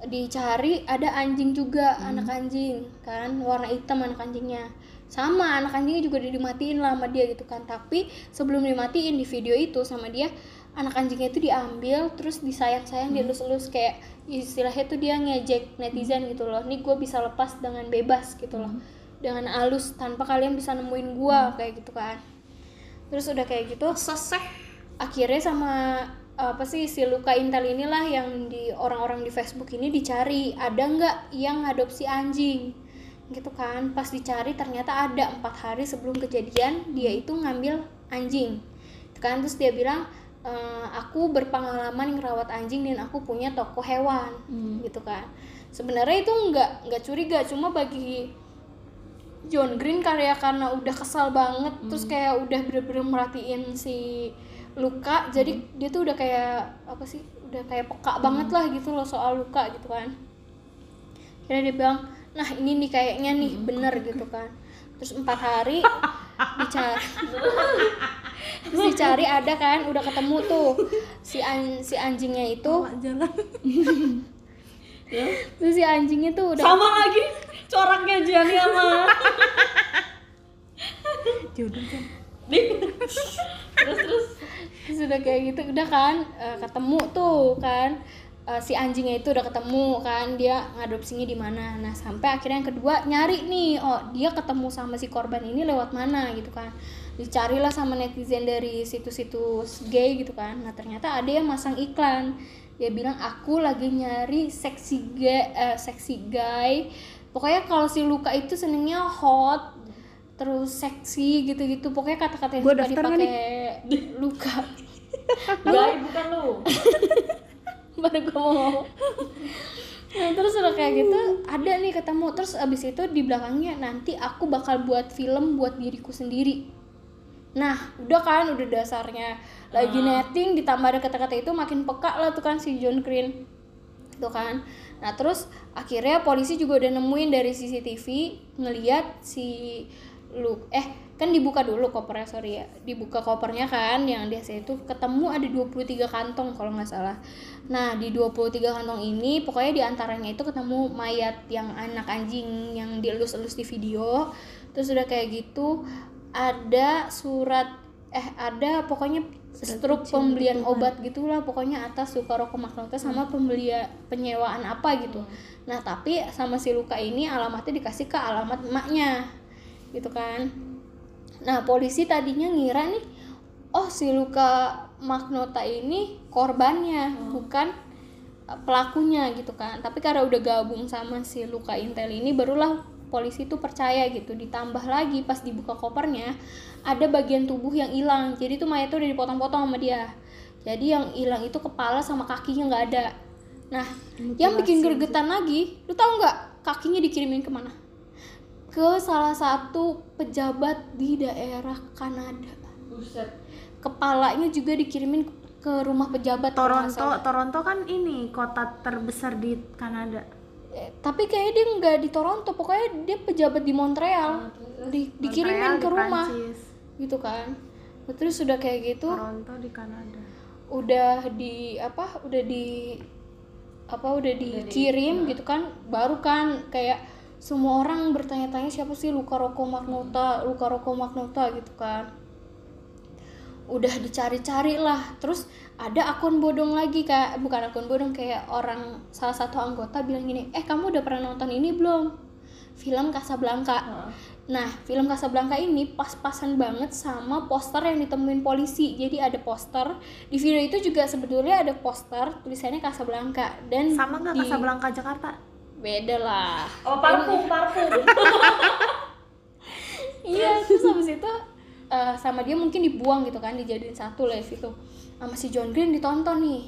dicari ada anjing juga Hmm. anak anjing kan warna hitam anak anjingnya sama anak anjingnya juga udah dimatiin lah sama dia gitu kan tapi sebelum dimatiin di video itu sama dia anak anjingnya itu diambil terus disayang-sayang Hmm. dielus-elus kayak istilahnya tuh dia ngejek netizen gitu loh nih gue bisa lepas dengan bebas gitu loh. Hmm. dengan halus tanpa kalian bisa nemuin gua kayak gitu kan. Terus udah kayak gitu Soseh. akhirnya sama apa sih si Luka Intel inilah yang di orang-orang di Facebook ini dicari ada nggak yang adopsi anjing? Gitu kan. Pas dicari ternyata ada empat hari sebelum kejadian dia itu ngambil anjing. Kan terus dia bilang "Eh, aku berpengalaman ngerawat anjing dan aku punya toko hewan gitu kan. Sebenarnya itu nggak nggak curiga cuma bagi John Green karya karena udah kesal banget terus kayak udah bener-bener merhatiin si Luka jadi dia tuh udah kayak apa sih udah kayak peka banget lah gitu loh soal Luka gitu kan. Kira dia bilang nah ini nih kayaknya nih bener gitu kan terus empat hari dicari. Terus dicari ada kan udah ketemu tuh. Si an si anjingnya itu. Jalan. terus si anjingnya tuh udah sama lagi coraknya Gianni sama Jodoh kan. terus terus. Terus udah kayak gitu udah kan eh, ketemu tuh kan Eh, si anjingnya itu udah ketemu kan dia ngadopsinya di mana. Nah sampai akhirnya yang kedua nyari nih oh dia ketemu sama si korban ini lewat mana gitu kan. Dicarilah sama netizen dari situs-situs gay gitu kan. Nah ternyata ada yang masang iklan. Dia bilang aku lagi nyari seksi gay eh, seksi guy. Pokoknya kalau si Luka itu senengnya hot terus seksi gitu-gitu. Pokoknya kata-kata yang Gua suka dipakai Luka. Guy bukan lu baru gue mau ngomong. Nah terus udah kayak gitu ada nih ketemu. Terus abis itu di belakangnya nanti aku bakal buat film buat diriku sendiri. Nah udah kan udah dasarnya. Lagi netting ditambah ada kata-kata itu makin peka lah tuh kan si John Green. Tuh kan. Nah terus akhirnya polisi juga udah nemuin dari CCTV ngeliat si lu eh kan dibuka dulu kopernya sorry ya. Dibuka kopernya kan yang di AC itu ketemu ada 23 kantong kalau nggak salah. Nah di 23 kantong ini pokoknya di antaranya itu ketemu mayat yang anak anjing yang dielus-elus di video. Terus udah kayak gitu ada surat eh ada pokoknya struk pembelian obat gitulah pokoknya atas luka rokok magnota sama pembelian penyewaan apa gitu. Nah tapi sama si luka ini alamatnya dikasih ke alamat emaknya gitu kan nah polisi tadinya ngira nih oh si luka magnota ini korbannya bukan uh, pelakunya gitu kan. Tapi karena udah gabung sama si luka intel ini barulah polisi tuh percaya gitu ditambah lagi pas dibuka kopernya ada bagian tubuh yang hilang. Jadi tuh mayat tuh udah dipotong-potong sama dia. Jadi yang hilang itu kepala sama kakinya nggak ada. Nah yang bikin gregetan lagi lu tahu nggak kakinya dikirimin ke mana ke salah satu pejabat di daerah Kanada buset kepalanya juga dikirimin ke rumah pejabat Toronto. Toronto kan ini kota terbesar di Kanada. Eh, tapi kayaknya dia nggak di Toronto pokoknya dia pejabat di Montreal di, dikirimin Montreal ke di rumah Prancis. gitu kan terus sudah kayak gitu Toronto di Kanada. udah di apa udah di apa udah dikirim gitu kan baru kan kayak semua orang bertanya-tanya siapa sih Luka Roko Magnota Luka Roko Magnota gitu kan. Udah dicari-cari lah. Terus ada akun bodong lagi kak. Bukan akun bodong kayak orang salah satu anggota bilang gini eh kamu udah pernah nonton ini belum? Film Casablanca. Nah film Casablanca ini pas-pasan banget sama poster yang ditemuin polisi. Jadi ada poster. Di video itu juga sebetulnya ada poster tulisannya Casablanca. Dan Sama nggak di- Casablanca Jakarta? Beda lah Oh, parfum, parfum. iya terus habis itu eh, sama dia mungkin dibuang gitu kan dijadiin satu live itu. Sama si John Green ditonton nih.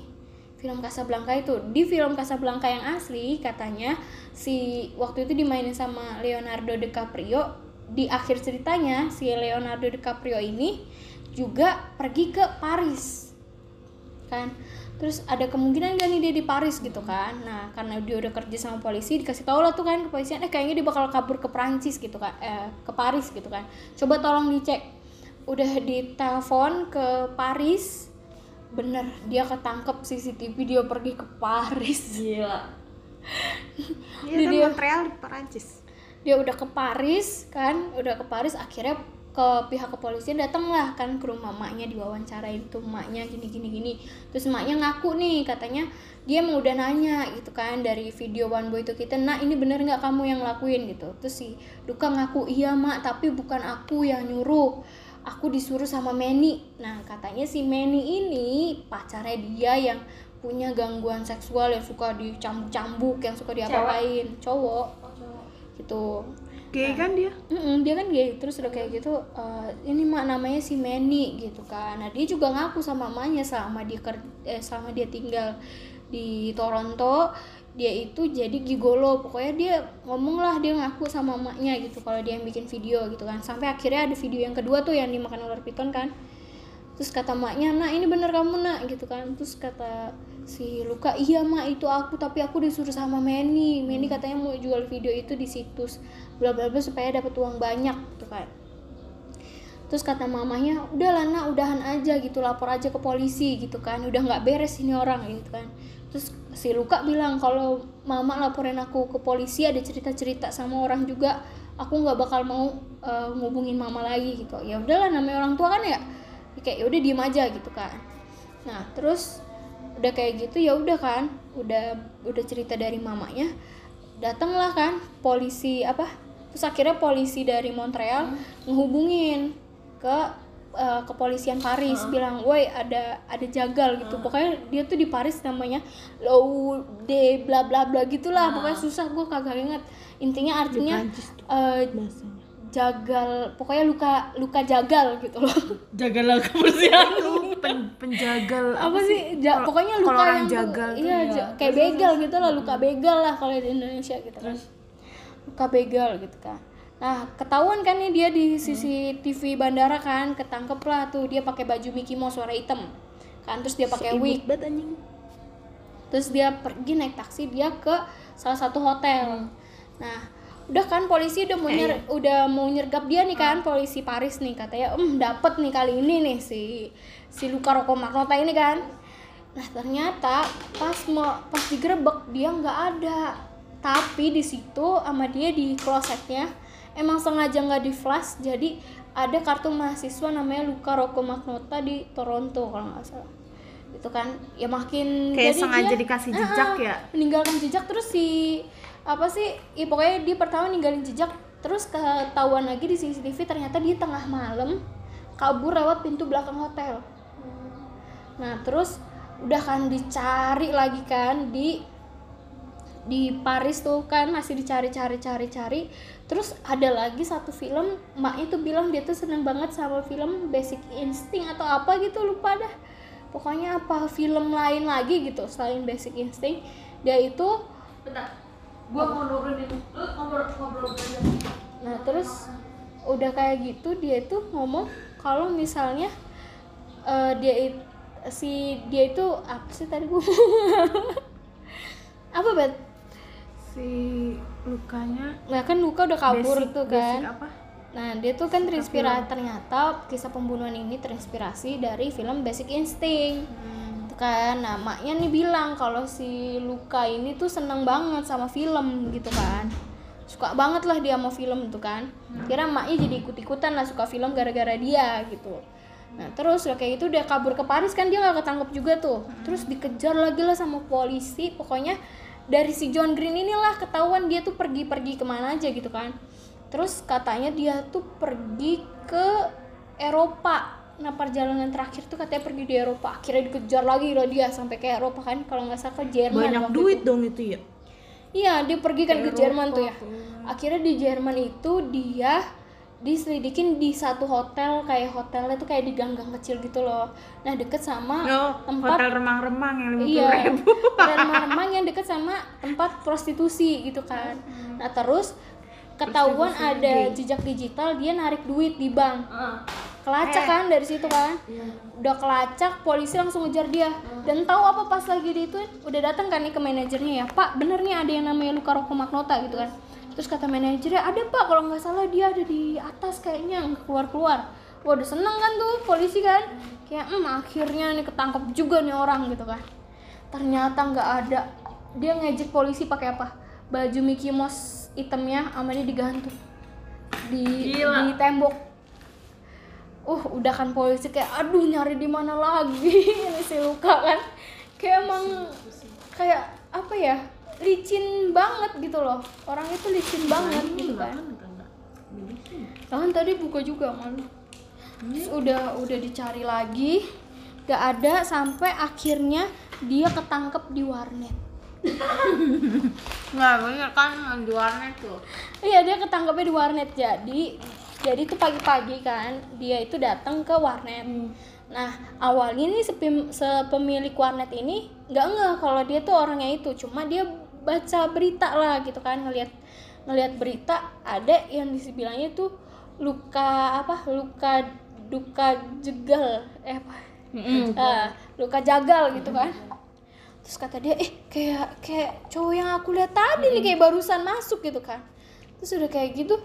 Film Casablanca itu. Di film Casablanca yang asli katanya si waktu itu dimainin sama Leonardo DiCaprio di akhir ceritanya si Leonardo DiCaprio ini juga pergi ke Paris. Kan terus ada kemungkinan gak nih dia di Paris gitu kan nah karena dia udah kerja sama polisi dikasih tau lah tuh kan kepolisian eh kayaknya dia bakal kabur ke Prancis gitu kan eh, ke Paris gitu kan coba tolong dicek udah ditelepon ke Paris bener dia ketangkep CCTV dia pergi ke Paris Gila. Dia- Montreal di Perancis. dia udah ke Paris kan udah ke Paris akhirnya ke pihak kepolisian datang lah kan ke rumah maknya diwawancarain tuh maknya gini gini gini. Terus maknya ngaku nih katanya dia emang udah nanya gitu kan dari video one boy itu kita nah ini bener nggak kamu yang lakuin gitu. Terus si Luka ngaku iya mak tapi bukan aku yang nyuruh. Aku disuruh sama Manny. Nah katanya si Manny ini pacarnya dia yang punya gangguan seksual yang suka dicambuk-cambuk yang suka diapa-apain. Cowok. Gitu Gay kan dia? Mm-mm, dia kan gay. Terus udah kayak gitu eh, ini mak namanya si Manny gitu kan. Nah dia juga ngaku sama mamanya selama dia ker- eh, selama dia tinggal di Toronto dia itu jadi gigolo. Pokoknya dia ngomong lah dia ngaku sama emaknya gitu kalau dia yang bikin video gitu kan. Sampai akhirnya ada video yang kedua tuh yang dimakan ular piton kan. Terus kata maknya nak ini bener kamu nak gitu kan. Terus kata si Luka iya mak itu aku tapi aku disuruh sama Manny. Manny katanya mau jual video itu di situs bla bla bla supaya dapat uang banyak gitu kan. Terus kata mamanya udah lah nak udahan aja gitu lapor aja ke polisi gitu kan. Udah nggak beres ini orang gitu kan. Terus si Luka bilang kalau mama laporin aku ke polisi ada cerita cerita sama orang juga aku nggak bakal mau eh, ngubungin mama lagi gitu. Ya udahlah namanya orang tua kan ya. Ya kayak ya udah diem aja gitu kan. Nah terus udah kayak gitu ya udah kan udah udah cerita dari mamanya datanglah kan polisi apa terus akhirnya polisi dari Montreal ngehubungin ke eh, kepolisian Paris bilang, woi ada ada jagal gitu. Pokoknya dia tuh di Paris namanya Lou de bla bla bla gitulah. Pokoknya susah gue kagak inget. Intinya artinya eh, jagal, pokoknya luka luka jagal gitu loh. Jagalah kebersihan. Pen- penjagal apa sih ja- kalau- pokoknya luka yang jagal iya, iya. kayak begal gitu lah luka begal lah kalau di Indonesia gitu kan luka begal gitu kan. Nah ketahuan kan nih dia di CCTV bandara kan ketangkep lah tuh dia pakai baju Mickey Mouse warna hitam kan terus dia pakai wig. anjing. terus dia pergi naik taksi dia ke salah satu hotel. Nah udah kan polisi udah mau nyer- udah mau nyergap dia nih kan polisi Paris nih katanya em dapet nih kali ini nih si si Luka Rocco Magnota ini kan. Nah ternyata pas mau pas digerebek dia nggak ada tapi di situ sama dia di klosetnya emang sengaja nggak di flash jadi ada kartu mahasiswa namanya Luka Rocco Magnota di Toronto kalau nggak salah itu kan ya makin Kayak jadi sengaja dia- dikasih jejak ah, ya? meninggalkan jejak terus si apa sih ya pokoknya dia pertama ninggalin jejak terus ketahuan lagi di CCTV ternyata dia tengah malam kabur lewat pintu belakang hotel nah terus udah kan dicari lagi kan di di Paris tuh kan masih dicari cari cari cari terus ada lagi satu film maknya tuh bilang dia tuh seneng banget sama film Basic Instinct atau apa gitu lupa dah pokoknya apa film lain lagi gitu selain Basic Instinct dia itu Bentar. Gua mau nurunin. Lu ngobrol ngobrol aja. nah terus udah kayak gitu dia itu ngomong kalau misalnya eh, dia si dia itu apa sih tadi gua apa bet si lukanya nah kan Luka udah kabur basic- tuh basic kan apa Nah, dia tuh kan terinspirasi ternyata kisah pembunuhan ini terinspirasi dari film Basic Instinct. Tuh kan. Nah, maknya nih bilang kalau si Luka ini tuh seneng banget sama film gitu kan. Suka banget lah dia sama film tuh kan. Kira maknya jadi ikut-ikutan lah suka film gara-gara dia gitu. Nah, terus udah kayak gitu udah kabur ke Paris kan dia nggak ketangkep juga tuh. Terus dikejar lagi lah sama polisi. Pokoknya dari si John Green inilah ketahuan dia tuh pergi-pergi ke mana aja gitu kan terus katanya dia tuh pergi ke Eropa nah perjalanan terakhir tuh katanya pergi di Eropa akhirnya dikejar lagi loh dia sampai ke Eropa kan kalau nggak salah ke Jerman Banyak duit itu. dong itu ya. Iya, dia pergi kan ke Jerman tuh ya. Akhirnya di Jerman itu dia diselidikin di satu hotel kayak hotelnya tuh kayak di gang-gang kecil gitu loh. Nah deket sama Oh, tempat hotel remang-remang yang lima iya ribu. hotel remang-remang yang deket sama tempat prostitusi gitu kan. Nah terus ketahuan ada jejak digital dia narik duit di bank. Kelacak kan dari situ kan. Udah kelacak, polisi langsung ngejar dia. Dan tahu apa pas lagi di itu udah datang kan nih ke manajernya ya, Pak bener nih ada yang namanya Luka Roko Magnota gitu kan. Terus kata manajernya ada Pak kalau nggak salah dia ada di atas kayaknya nggak keluar-keluar. Wah udah seneng kan tuh polisi kan. Kayak hmm, akhirnya nih ketangkep juga nih orang gitu kan. Ternyata nggak ada. Dia ngejek polisi pakai apa? Baju Mickey Mouse hitamnya sama dia digantung di di tembok uh udah kan polisi kayak aduh nyari di mana lagi ini si luka kan kayak emang kayak apa ya licin banget gitu loh. Orang itu licin banget gitu kan. kan tadi buka juga malu Terus udah udah dicari lagi. Gak ada sampai akhirnya dia ketangkep di warnet. Nggak banyak kan di warnet tuh. Iya dia ketangkepnya di warnet. Jadi jadi tuh pagi-pagi kan dia itu datang ke warnet. Nah awalnya nih sepem- sepemilik warnet ini nggak ngeh kalau dia tuh orangnya itu. Cuma dia baca berita lah gitu kan ngelihat ngelihat berita ada yang dibilangnya tuh luka apa luka duka jegal eh apa? Eh, luka jagal gitu kan. Terus kata dia eh kayak kayak cowok yang aku lihat tadi nih kayak barusan masuk gitu kan. Terus udah kayak gitu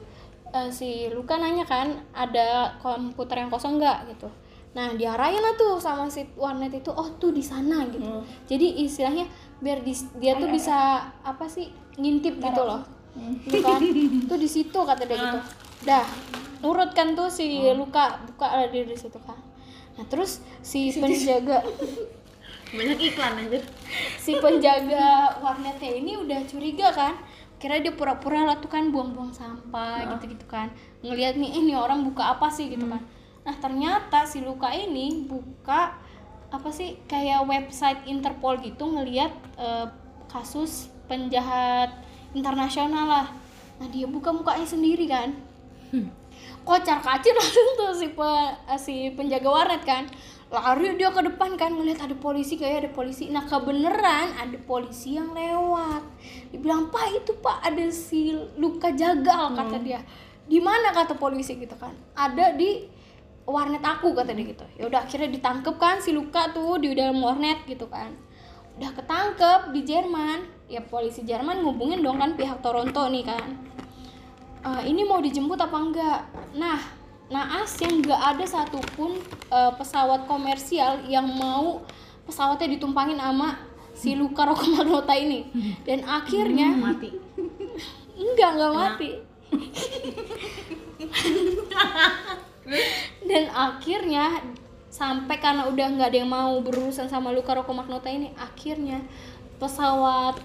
eh, si Luka nanya kan ada komputer yang kosong nggak? Gitu. Nah diarahin lah tuh sama si warnet itu oh tuh di sana gitu. Jadi istilahnya biar dis- dia tuh bisa apa sih ngintip gitu loh. Gitu kan? Tuh di situ kata dia gitu. Dah nurut kan tuh si Luka buka lah dia di situ kan. Nah terus si penjaga. Banyak iklan aja. si penjaga warnetnya ini udah curiga kan? Kira dia pura-pura lah tuh kan buang-buang sampah gitu-gitu kan. Ngelihat nih ini orang buka apa sih? gitu kan. Nah ternyata si Luka ini buka apa sih kayak website Interpol gitu ngelihat eh, kasus penjahat internasional lah. Nah dia buka mukanya sendiri kan. Kocar kacir langsung tuh si pe- eh, si penjaga warnet kan. Lari dia ke depan kan ngeliat ada polisi kayak ada polisi. Nah kebeneran ada polisi yang lewat. Dibilang pak itu pak ada si luka jagal kata dia. Di mana? kata polisi gitu kan. Ada di warnet aku kata dia gitu. Ya udah akhirnya ditangkep kan si luka tuh di dalam warnet gitu kan. Udah ketangkep di Jerman. Ya polisi Jerman ngubungin dong kan pihak Toronto nih kan. Eh, ini mau dijemput apa enggak? Nah naas yang enggak ada satupun eh, pesawat komersial yang mau pesawatnya ditumpangin sama si Luka Roko Magnota ini. Dan akhirnya Mati. enggak enggak mati dan akhirnya sampai karena udah nggak ada yang mau berurusan sama Luka Roko Magnota ini akhirnya pesawat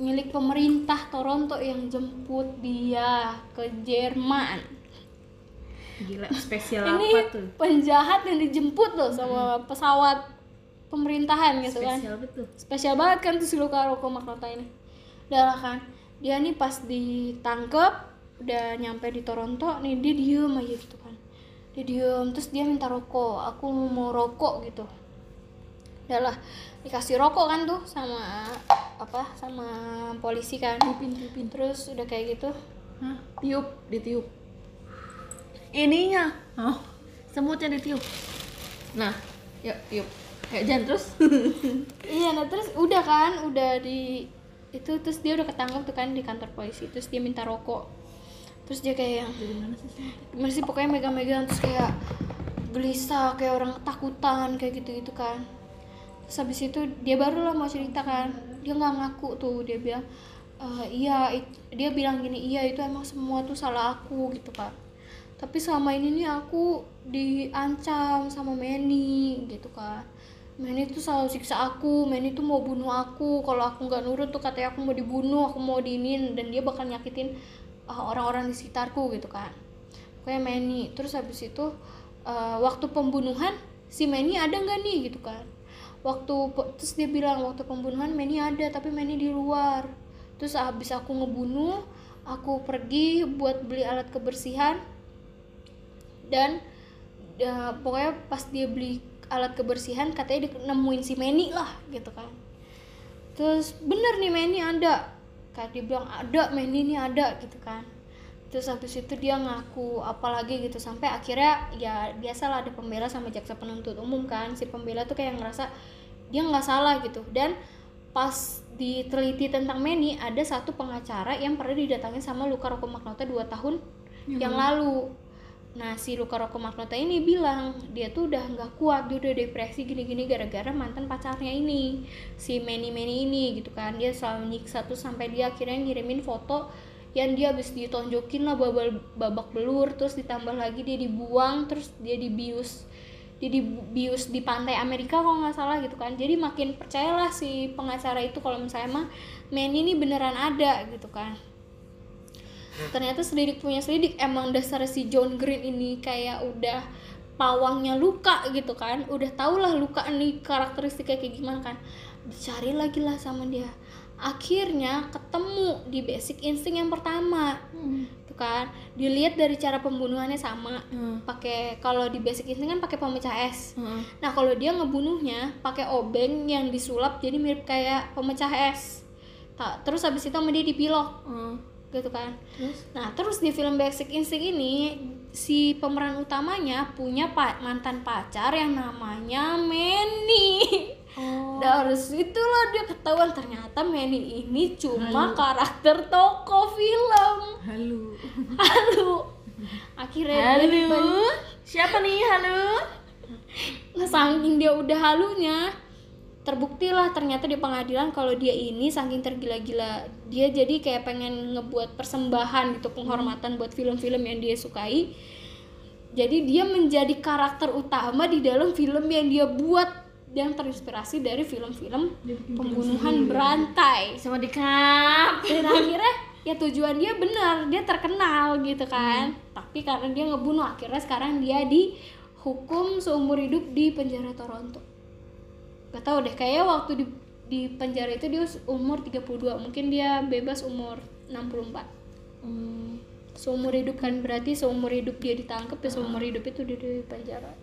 milik pemerintah Toronto yang jemput dia ke Jerman. Gila, spesial ini apa tuh? penjahat yang dijemput loh sama pesawat pemerintahan gitu kan. Spesial betul. spesial banget kan tuh si Luka Roko Magnota ini. Udah kan dia nih pas ditangkep udah nyampe di Toronto nih dia diem aja gitu dia diem terus dia minta rokok aku mau rokok gitu udah lah dikasih rokok kan tuh sama apa sama polisi kan terus udah kayak gitu Hah? Tiup, ditiup. Ininya. Oh, Semutnya ditiup. Nah, yuk, tiup. Kayak jangan terus. iya nah terus udah kan udah di itu terus dia udah ketangkep tuh kan di kantor polisi terus dia minta rokok terus dia kayak yang gimana sih pokoknya megang-megang. Terus kayak gelisah kayak orang ketakutan kayak gitu-gitu kan. Terus habis itu dia baru lah mau cerita kan. Dia nggak ngaku tuh dia bilang "Eh, iya it- dia bilang gini iya itu emang semua tuh salah aku gitu kan tapi selama ini nih aku diancam sama Manny gitu kan Manny tuh selalu siksa aku Manny tuh mau bunuh aku. Kalau aku nggak nurut tuh katanya aku mau dibunuh aku mau diinin dan dia bakal nyakitin orang-orang di sekitarku gitu kan. Pokoknya Manny. Terus habis itu uh, waktu pembunuhan si Manny ada nggak nih gitu kan. Waktu terus dia bilang waktu pembunuhan Manny ada tapi Manny di luar. Terus habis aku ngebunuh aku pergi buat beli alat kebersihan dan ya, pokoknya pas dia beli alat kebersihan katanya dia nemuin si Manny lah gitu kan. Terus bener nih Manny ada dia bilang ada Manny ini ada gitu kan. Terus habis itu dia ngaku apalagi gitu sampai akhirnya ya biasalah ada pembela sama jaksa penuntut umum kan. Si pembela tuh kayak ngerasa dia nggak salah gitu. Dan pas diteliti tentang Manny ada satu pengacara yang pernah didatangin sama Luka Rocco Magnota dua tahun yang lalu nah si Luka Rocco Magnota ini bilang dia tuh udah nggak kuat dia udah depresi gini-gini gara-gara mantan pacarnya ini si Manny Manny ini gitu kan. Dia selalu nyiksa tuh sampai dia akhirnya ngirimin foto yang dia habis ditonjokin lah babal babak belur terus ditambah lagi dia dibuang terus dia dibius dia dibius di pantai Amerika kalau nggak salah gitu kan. Jadi makin percayalah si pengacara itu kalau misalnya emang Manny ini beneran ada gitu kan ternyata selidik punya selidik. Emang dasar si John Green ini kayak udah pawangnya luka gitu kan. Udah tau lah luka nih karakteristiknya kayak gimana kan. Dicari lagi lah sama dia. Akhirnya ketemu di basic instinct yang pertama. Tuh kan. Dilihat dari cara pembunuhannya sama. Pakai kalau di basic instinct kan pakai pemecah es nah kalau dia ngebunuhnya pakai obeng yang disulap jadi mirip kayak pemecah es Tak- terus habis itu sama dia dipilok gitu kan. Nah terus di film Basic Instinct ini si pemeran utamanya punya pa- mantan pacar yang namanya Manny. Dari situ loh dia ketahuan ternyata Manny ini cuma karakter tokoh film. Halo. Halo akhirnya dia diban- Siapa nih? Halo. Nah, saking dia udah halunya terbuktilah ternyata di pengadilan kalau dia ini saking tergila-gila. Dia jadi kayak pengen ngebuat persembahan gitu penghormatan buat film-film yang dia sukai. Jadi dia menjadi karakter utama di dalam film yang dia buat yang terinspirasi dari film-film pembunuhan berantai. Sama dikap. dan akhirnya ya tujuan dia benar dia terkenal gitu kan. Tapi karena dia ngebunuh akhirnya sekarang dia dihukum seumur hidup di penjara Toronto gak tau deh kayaknya waktu di di penjara itu dia umur 32 mungkin dia bebas umur 64 seumur hidup kan berarti seumur hidup dia ditangkap ya seumur hidup itu dia di penjara.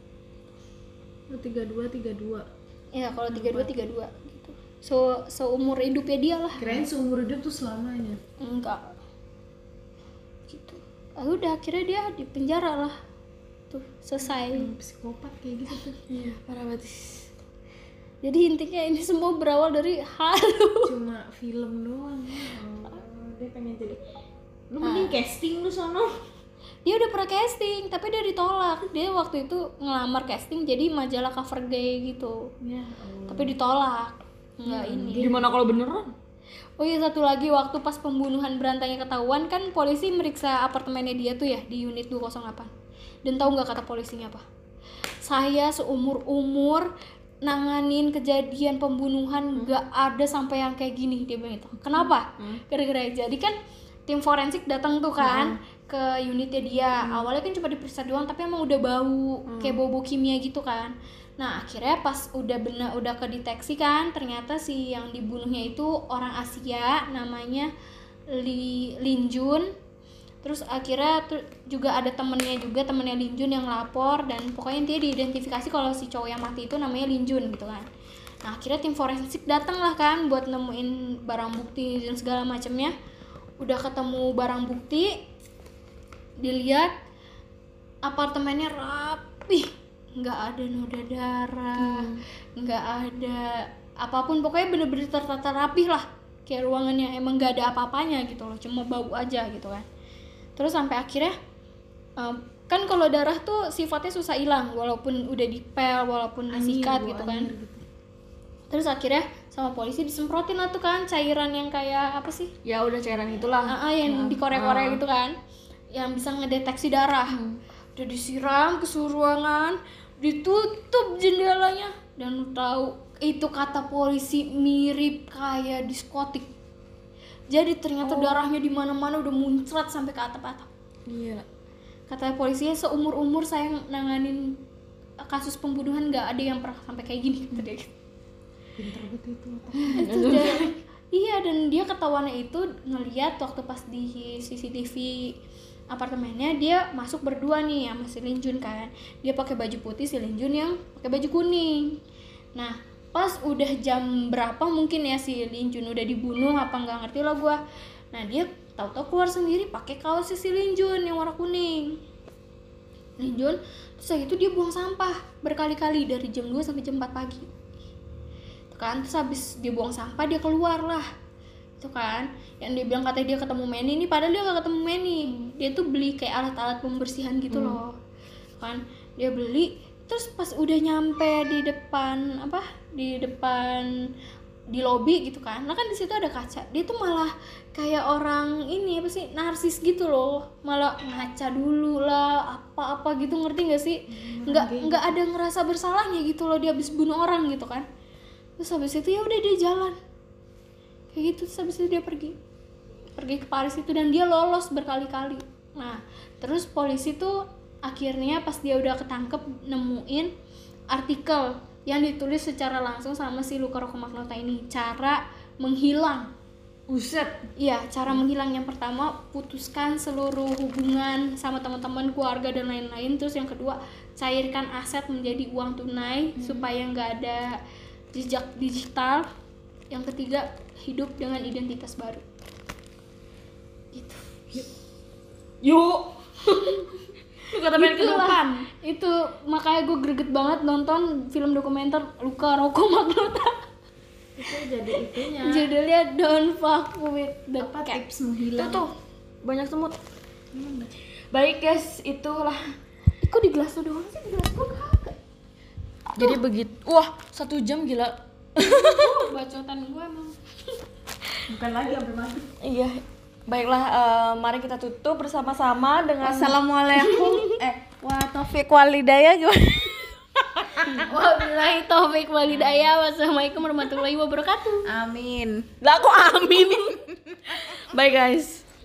Tiga dua tiga dua. ya kalau 32 32 gitu. So seumur hidupnya dia lah. Kirain seumur hidup tuh selamanya. enggak. Gitu. Ah udah akhirnya dia di penjara lah. Tuh selesai. Psikopat kayak gitu tuh. Iya, parah banget. Jadi intinya ini semua berawal dari halu Cuma film doang. Oh, dia pengen jadi. Lu mending casting lu sono. dia udah pernah casting tapi dia ditolak dia waktu itu ngelamar casting jadi majalah cover gay gitu Ya. tapi ditolak nggak ini Gimana kalau beneran? oh iya satu lagi waktu pas pembunuhan berantainya ketahuan kan polisi meriksa apartemennya dia tuh ya di unit 208 dan tahu nggak kata polisinya apa saya seumur umur nanganin kejadian pembunuhan nggak ada sampai yang kayak gini dia bilang itu kenapa? Gara-gara jadi kan tim forensik datang tuh kan ke unitnya dia. Awalnya kan cuma diperiksa doang tapi emang udah bau kayak bau bau kimia gitu kan. Nah akhirnya pas udah benar udah kedeteksi kan ternyata si yang dibunuhnya itu orang Asia namanya Li Lin Jun terus akhirnya tuh juga ada temennya juga temennya Lin Jun yang lapor dan pokoknya dia diidentifikasi kalau si cowok yang mati itu namanya Lin Jun gitu kan. Nah akhirnya tim forensik datang lah kan buat nemuin barang bukti dan segala macamnya udah ketemu barang bukti dilihat apartemennya rapi nggak ada noda darah nggak ada apa pun. Pokoknya bener-bener tertata rapih lah. Kayak ruangannya emang nggak ada apa-apanya gitu loh cuma bau aja gitu kan terus sampai akhirnya em, kan kalau darah tuh sifatnya susah hilang walaupun udah dipel walaupun disikat gitu kan. terus akhirnya sama polisi disemprotin lah tuh kan cairan yang kayak apa sih? Ya udah cairan itulah. Ah, ah, yang dikorek-korek gitu kan yang bisa ngedeteksi darah. Udah disiram ke seluruh ruangan ditutup jendelanya. Dan tahu itu kata polisi mirip kayak diskotik jadi ternyata darahnya di mana-mana udah muncrat sampai ke atap-atap Iya. kata polisinya seumur umur saya nanganin kasus pembunuhan nggak ada yang pernah sampai kayak gini kata dia. Pinter banget itu. itu dari Iya dan dia ketahuannya itu ngeliat waktu pas di CCTV apartemennya dia masuk berdua nih sama si Lin Jun kan. Dia pakai baju putih si Lin Jun yang pakai baju kuning. Nah pas udah jam berapa mungkin ya si Lin Jun udah dibunuh apa nggak ngerti lah gua. Nah dia tahu-tahu keluar sendiri pakai kaos si Lin Jun yang warna kuning. Lin Jun terus itu dia buang sampah berkali-kali dari jam 2 sampai jam 4 pagi. Tuh kan terus habis dia buang sampah dia keluar lah. Itu kan yang dia bilang katanya dia ketemu Manny ini padahal dia gak ketemu Manny. Dia tuh beli kayak alat-alat pembersihan gitu loh. Tuh kan dia beli terus pas udah nyampe di depan apa di depan di lobi gitu kan. Nah kan di situ ada kaca. Dia tuh malah kayak orang ini apa sih narsis gitu loh. Malah ngaca dulu lah apa apa gitu. Ngerti gak sih? Nggak nggak ada ngerasa bersalahnya gitu loh dia habis bunuh orang gitu kan. Terus habis itu ya udah dia jalan. Kayak gitu terus habis itu dia pergi. Pergi ke Paris itu dan dia lolos berkali-kali. Nah terus polisi tuh akhirnya pas dia udah ketangkep nemuin artikel yang ditulis secara langsung sama si Luca Roccomagnota ini cara menghilang Uset. Iya, cara menghilang yang pertama putuskan seluruh hubungan sama teman-teman, keluarga dan lain-lain. Terus yang kedua cairkan aset menjadi uang tunai supaya nggak ada jejak digital. Yang ketiga hidup dengan identitas baru. Gitu. Yuk. Lu kata main ke depan. Itu makanya gue greget banget nonton film dokumenter Luca Roccomagnota. Itu jadi itunya. Judulnya Don't Fuck with the Apa Cat. tips Itu menghilang? tuh banyak semut. Baik guys, itulah. Kok di gelas lu doang sih? Di gelas gue kagak. Jadi begitu. Wah, satu jam gila. Oh, bacotan gue emang. Bukan lagi sampai maghrib. Iya. Baiklah, eh, mari kita tutup bersama-sama dengan Assalamualaikum. eh, wa taufik walidayah gimana? Wabillahi taufik walhidayah. Wassalamualaikum warahmatullahi wabarakatuh. Amin. Lah kok amin. Baik guys.